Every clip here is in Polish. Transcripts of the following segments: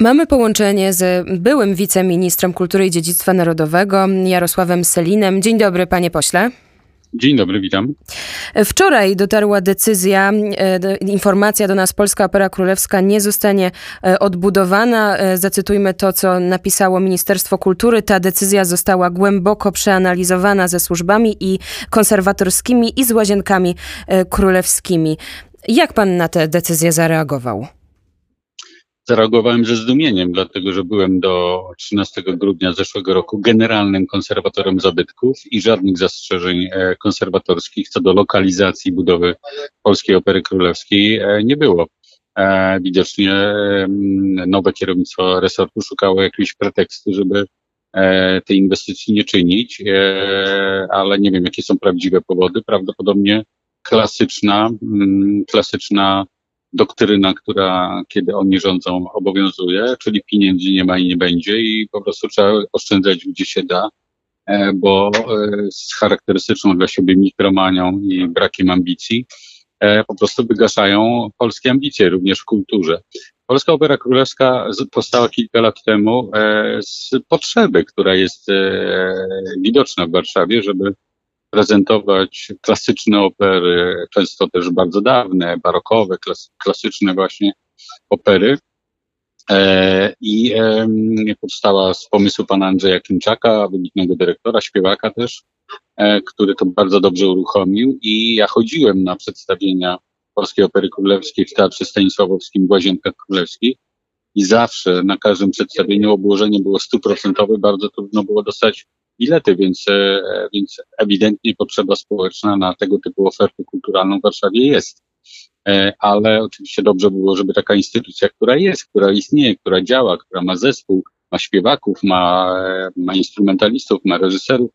Mamy połączenie z byłym wiceministrem kultury i dziedzictwa narodowego Jarosławem Selinem. Dzień dobry, panie pośle. Dzień dobry, witam. Wczoraj dotarła decyzja, e, informacja do nas, Polska Opera Królewska nie zostanie e, odbudowana. E, zacytujmy to, co napisało Ministerstwo Kultury. Ta decyzja została głęboko przeanalizowana ze służbami i konserwatorskimi i z łazienkami królewskimi. Jak pan na tę decyzję zareagował? Zareagowałem ze zdumieniem, dlatego że byłem do 13 grudnia zeszłego roku generalnym konserwatorem zabytków i żadnych zastrzeżeń e, konserwatorskich co do lokalizacji budowy Polskiej Opery Królewskiej e, nie było. E, widocznie nowe kierownictwo resortu szukało jakiegoś pretekstu, żeby tej inwestycji nie czynić, ale nie wiem, jakie są prawdziwe powody. Prawdopodobnie klasyczna, klasyczna doktryna, która kiedy oni rządzą obowiązuje, czyli pieniędzy nie ma i nie będzie i po prostu trzeba oszczędzać gdzie się da, e, bo e, z charakterystyczną dla siebie mikromanią i brakiem ambicji e, po prostu wygaszają polskie ambicje, również w kulturze. Polska Opera Królewska powstała kilka lat temu z potrzeby, która jest widoczna w Warszawie, żeby prezentować klasyczne opery, często też bardzo dawne, barokowe, klasyczne właśnie opery. E, I e, powstała z pomysłu pana Andrzeja Klimczaka, wybitnego dyrektora, śpiewaka też, e, który to bardzo dobrze uruchomił. I ja chodziłem na przedstawienia Polskiej Opery Królewskiej w Teatrze Stanisławowskim w Łazienkach Królewskich i zawsze na każdym przedstawieniu obłożenie było stuprocentowe, bardzo trudno było dostać bilety, więc, e, więc ewidentnie potrzeba społeczna na tego typu ofertę kulturalną w Warszawie jest. E, ale oczywiście dobrze było, żeby taka instytucja, która jest, która istnieje, która działa, która ma zespół, ma śpiewaków, ma, ma instrumentalistów, ma reżyserów,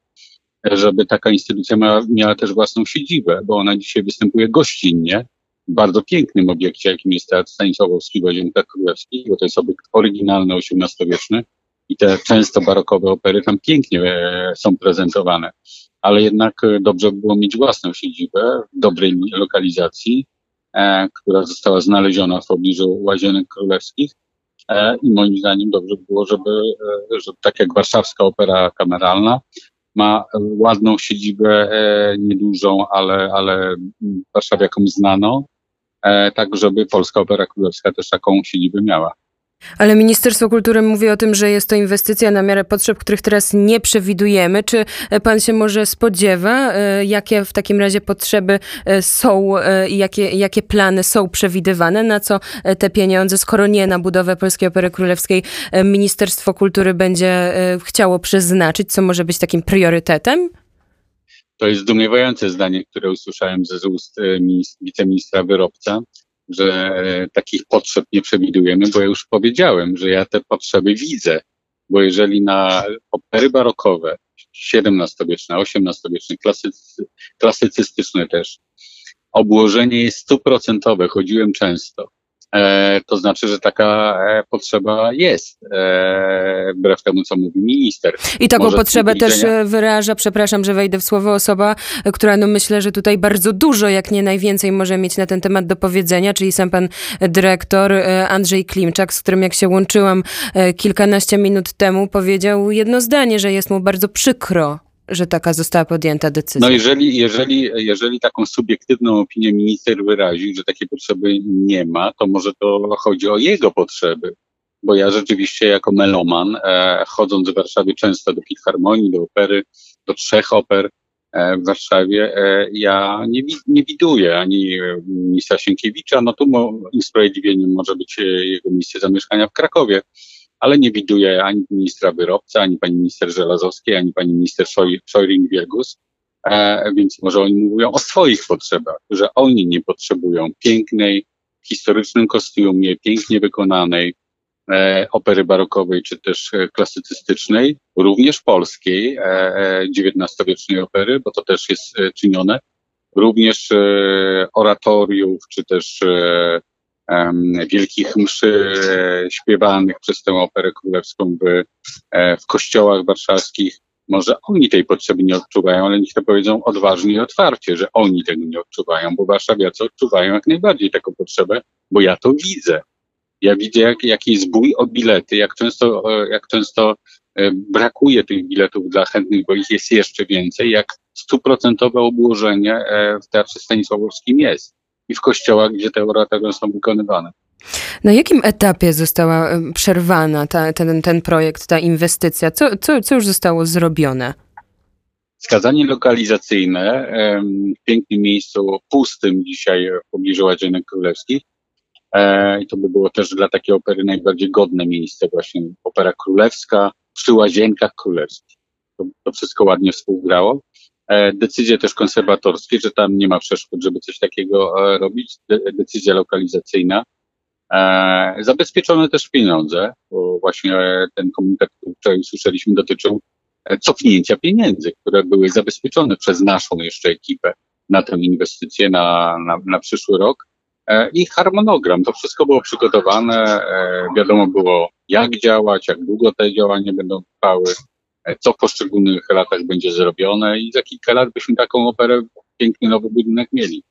żeby taka instytucja miała, miała też własną siedzibę, bo ona dzisiaj występuje gościnnie w bardzo pięknym obiekcie, jakim jest Teatr Stanisławowski w Łazienkach Królewskich, bo to jest obiekt oryginalny, XVIII-wieczny, i te często barokowe opery tam pięknie e, są prezentowane. Ale jednak e, dobrze by było mieć własną siedzibę w dobrej lokalizacji, e, która została znaleziona w pobliżu Łazienek Królewskich. I moim zdaniem dobrze by było, żeby, żeby tak jak warszawska opera kameralna, ma ładną siedzibę, niedużą, ale, ale warszawiakom znaną, tak żeby Polska Opera Królewska też taką siedzibę miała. Ale Ministerstwo Kultury mówi o tym, że jest to inwestycja na miarę potrzeb, których teraz nie przewidujemy. Czy pan się może spodziewa, e, jakie w takim razie potrzeby e, są e, i jakie, jakie plany są przewidywane? Na co te pieniądze, skoro nie na budowę Polskiej Opery Królewskiej, Ministerstwo Kultury będzie chciało przeznaczyć, co może być takim priorytetem? To jest zdumiewające zdanie, które usłyszałem ze ust wiceministra wyrobca że e, takich potrzeb nie przewidujemy, bo ja już powiedziałem, że ja te potrzeby widzę, bo jeżeli na opery barokowe, XVII-wieczne, XVIII-wieczne, klasycy, klasycystyczne też, obłożenie jest stuprocentowe, chodziłem często, to znaczy, że taka e, potrzeba jest, e, wbrew temu, co mówi minister. I taką Może potrzebę też wyraża, przepraszam, że wejdę w słowo, osoba, która no myślę, że tutaj bardzo dużo, jak nie najwięcej może mieć na ten temat do powiedzenia, czyli sam pan dyrektor Andrzej Klimczak, z którym jak się łączyłam kilkanaście minut temu, powiedział jedno zdanie, że jest mu bardzo przykro że taka została podjęta decyzja. No jeżeli, jeżeli, jeżeli taką subiektywną opinię minister wyraził, że takiej potrzeby nie ma, to może to chodzi o jego potrzeby. Bo ja rzeczywiście jako meloman, e, chodząc w Warszawie często do Filharmonii, do opery, do trzech oper e, w Warszawie, e, ja nie, nie widuję ani ministra Sienkiewicza, no tu mo, usprawiedliwieniem może być jego miejsce zamieszkania w Krakowie, ale nie widuję ani ministra wyrobca, ani pani minister Żelazowskiej, ani pani minister Szojring-Wiegus, e, więc może oni mówią o swoich potrzebach, że oni nie potrzebują pięknej, w historycznym kostiumie, pięknie wykonanej e, opery barokowej, czy też e, klasycystycznej, również polskiej, XIX-wiecznej e, e, opery, bo to też jest e, czynione, również oratoriów, czy też wielkich mszy e, śpiewanych przez tę operę królewską w, e, w kościołach warszawskich. Może oni tej potrzeby nie odczuwają, ale niech to powiedzą odważnie i otwarcie, że oni tego nie odczuwają, bo warszawiacy odczuwają jak najbardziej taką potrzebę, bo ja to widzę. Ja widzę, jak, jaki jest bój o bilety, jak często, jak często brakuje tych biletów dla chętnych, bo ich jest jeszcze więcej, jak stuprocentowe obłożenie w Teatrze Stanisławowskim jest i w kościołach, gdzie te oratoria są wykonywane. Na jakim etapie została przerwana ta, ten, ten projekt, ta inwestycja? Co, co, co już zostało zrobione? Skazanie lokalizacyjne w pięknym miejscu, pustym dzisiaj w pobliżu Ładzienek Królewskich. E, I to by było też dla takiej opery najbardziej godne miejsce, właśnie opera królewska przy Łazienkach Królewskich. To, to wszystko ładnie współgrało. E, decyzje też konserwatorskie, że tam nie ma przeszkód, żeby coś takiego e, robić. De decyzja lokalizacyjna. E, zabezpieczone też pieniądze, bo właśnie ten komunikat, który wczoraj usłyszeliśmy, dotyczył cofnięcia pieniędzy, które były zabezpieczone przez naszą jeszcze ekipę na tę inwestycję na, na, na przyszły rok. I harmonogram, to wszystko było przygotowane, wiadomo było jak działać, jak długo te działania będą trwały, co w poszczególnych latach będzie zrobione i za kilka lat byśmy taką operę, piękny nowy budynek mieli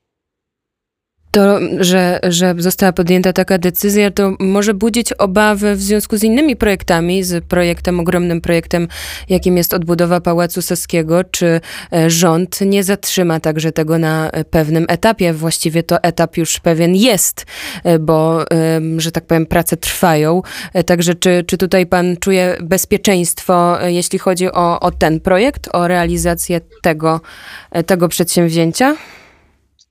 to, że, że została podjęta taka decyzja, to może budzić obawy w związku z innymi projektami, z projektem, ogromnym projektem, jakim jest odbudowa Pałacu Saskiego. Czy e, rząd nie zatrzyma także tego na pewnym etapie? Właściwie to etap już pewien jest, e, bo, że tak powiem, prace trwają. E, także czy, czy tutaj pan czuje bezpieczeństwo, jeśli chodzi o, o ten projekt, o realizację tego, tego przedsięwzięcia?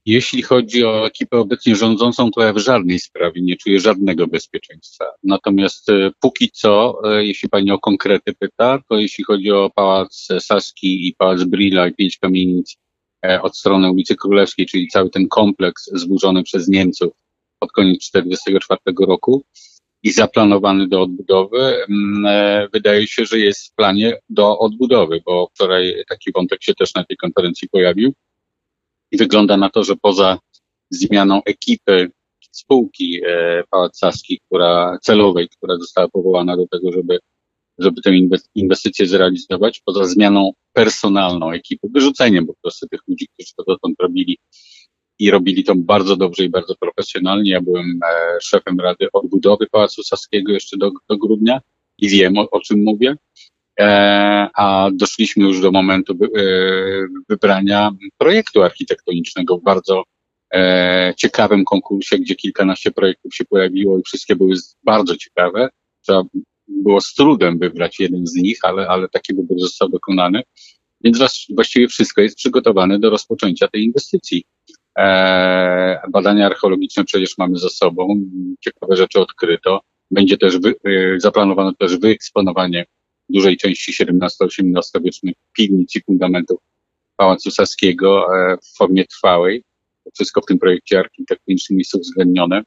Jeśli chodzi o ekipę obecnie rządzącą, to ja w żadnej sprawie nie czuję żadnego bezpieczeństwa. Natomiast e, póki co, e, jeśli pani o konkrety pyta, to jeśli chodzi o Pałac Saski i Pałac Brilla i pięć kamienic e, od strony ulicy Królewskiej, czyli cały ten kompleks zburzony przez Niemców pod koniec 1944 roku i zaplanowany do odbudowy, mm, wydaje się, że jest w planie do odbudowy, bo wczoraj taki wątek się też na tej konferencji pojawił wygląda na to, że poza zmianą ekipy spółki e, Pałac Saski, która celowej, która została powołana do tego, żeby, żeby tę inwestycję zrealizować, poza zmianą personalną ekipy, wyrzuceniem po prostu tych ludzi, którzy to dotąd robili i robili to bardzo dobrze i bardzo profesjonalnie. Ja byłem e, szefem Rady Odbudowy Pałacu Saskiego jeszcze do, do grudnia i wiem o, o czym mówię. E, a doszliśmy już do momentu e, wybrania projektu architektonicznego w bardzo e, ciekawym konkursie, gdzie kilkanaście projektów się pojawiło i wszystkie były bardzo ciekawe. Trzeba było z trudem wybrać jeden z nich, ale, ale taki wybór został dokonany. Więc właściwie wszystko jest przygotowane do rozpoczęcia tej inwestycji. badania archeologiczne przecież mamy za sobą, ciekawe rzeczy odkryto. Będzie też wy, zaplanowano też wyeksponowanie dużej części XVII-XVIII wiecznych piwnic i fundamentów Pałacu Saskiego e, w formie trwałej. Wszystko w tym projekcie architektonicznym jest uwzględnione.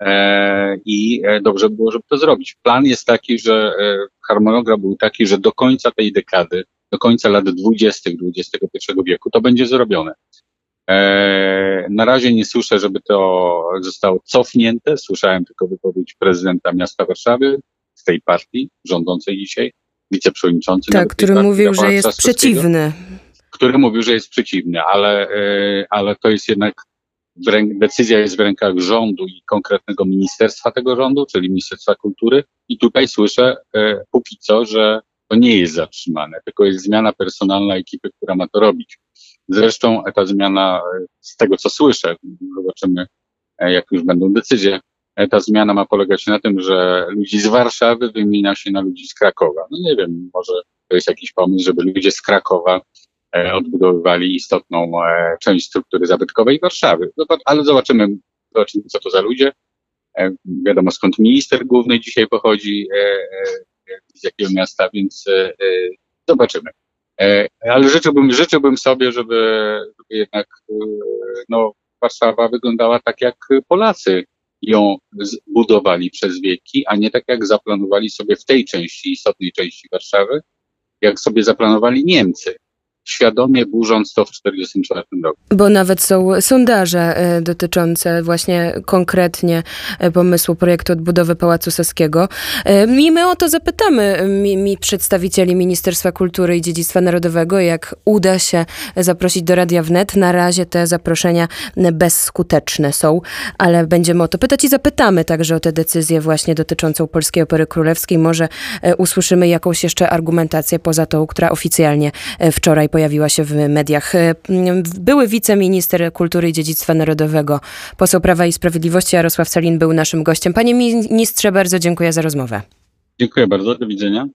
E, I e, dobrze było, żeby to zrobić. Plan jest taki, że harmonogram był taki, że do końca tej dekady, do końca lat 20. XXI wieku to będzie zrobione. Na razie nie słyszę, żeby to zostało cofnięte. Słyszałem tylko wypowiedź prezydenta miasta Warszawy z tej partii rządzącej dzisiaj, wiceprzewodniczący. Tak, który mówił, że jest przeciwny. Który mówił, że jest przeciwny, ale, e, ale to jest jednak decyzja jest w rękach rządu i konkretnego ministerstwa tego rządu, czyli Ministerstwa Kultury. I tutaj słyszę e, póki co, że to nie jest zatrzymane, tylko jest zmiana personalna ekipy, która ma to robić. Zresztą ta zmiana, e, z tego co słyszę, zobaczymy, jak już będą decyzje, ta zmiana ma polegać na tym, że ludzi z Warszawy wymienia się na ludzi z Krakowa. No nie wiem, może to jest jakiś pomysł, żeby ludzie z Krakowa e, odbudowywali istotną e, część struktury zabytkowej Warszawy. Ale zobaczymy, zobaczymy, co to za ludzie. Wiadomo skąd minister główny dzisiaj pochodzi, z jakiego miasta, więc zobaczymy. Ale życzyłbym, życzyłbym sobie, żeby, żeby jednak no, Warszawa wyglądała tak jak Polacy ją zbudowali przez wieki, a nie tak jak zaplanowali sobie w tej części, istotnej części Warszawy, jak sobie zaplanowali Niemcy. Świadomie burząc to w 1944 roku. Bo nawet są sondaże e, dotyczące właśnie konkretnie e, pomysłu projektu odbudowy Pałacu Saskiego. E, I my o to zapytamy mi, mi przedstawicieli Ministerstwa Kultury i Dziedzictwa Narodowego, jak uda się zaprosić do Radia Wnet. Na razie te zaproszenia bezskuteczne są, ale będziemy o to pytać i zapytamy także o tę decyzję właśnie dotyczącą Polskiej Opery Królewskiej. Może usłyszymy jakąś jeszcze argumentację poza tą, która oficjalnie wczoraj pojawiła się w mediach. E, były wiceminister kultury i dziedzictwa narodowego, poseł Prawa i Sprawiedliwości Jarosław Salin był naszym gościem. Panie ministrze, bardzo dziękuję za rozmowę. Dziękuję bardzo, do widzenia.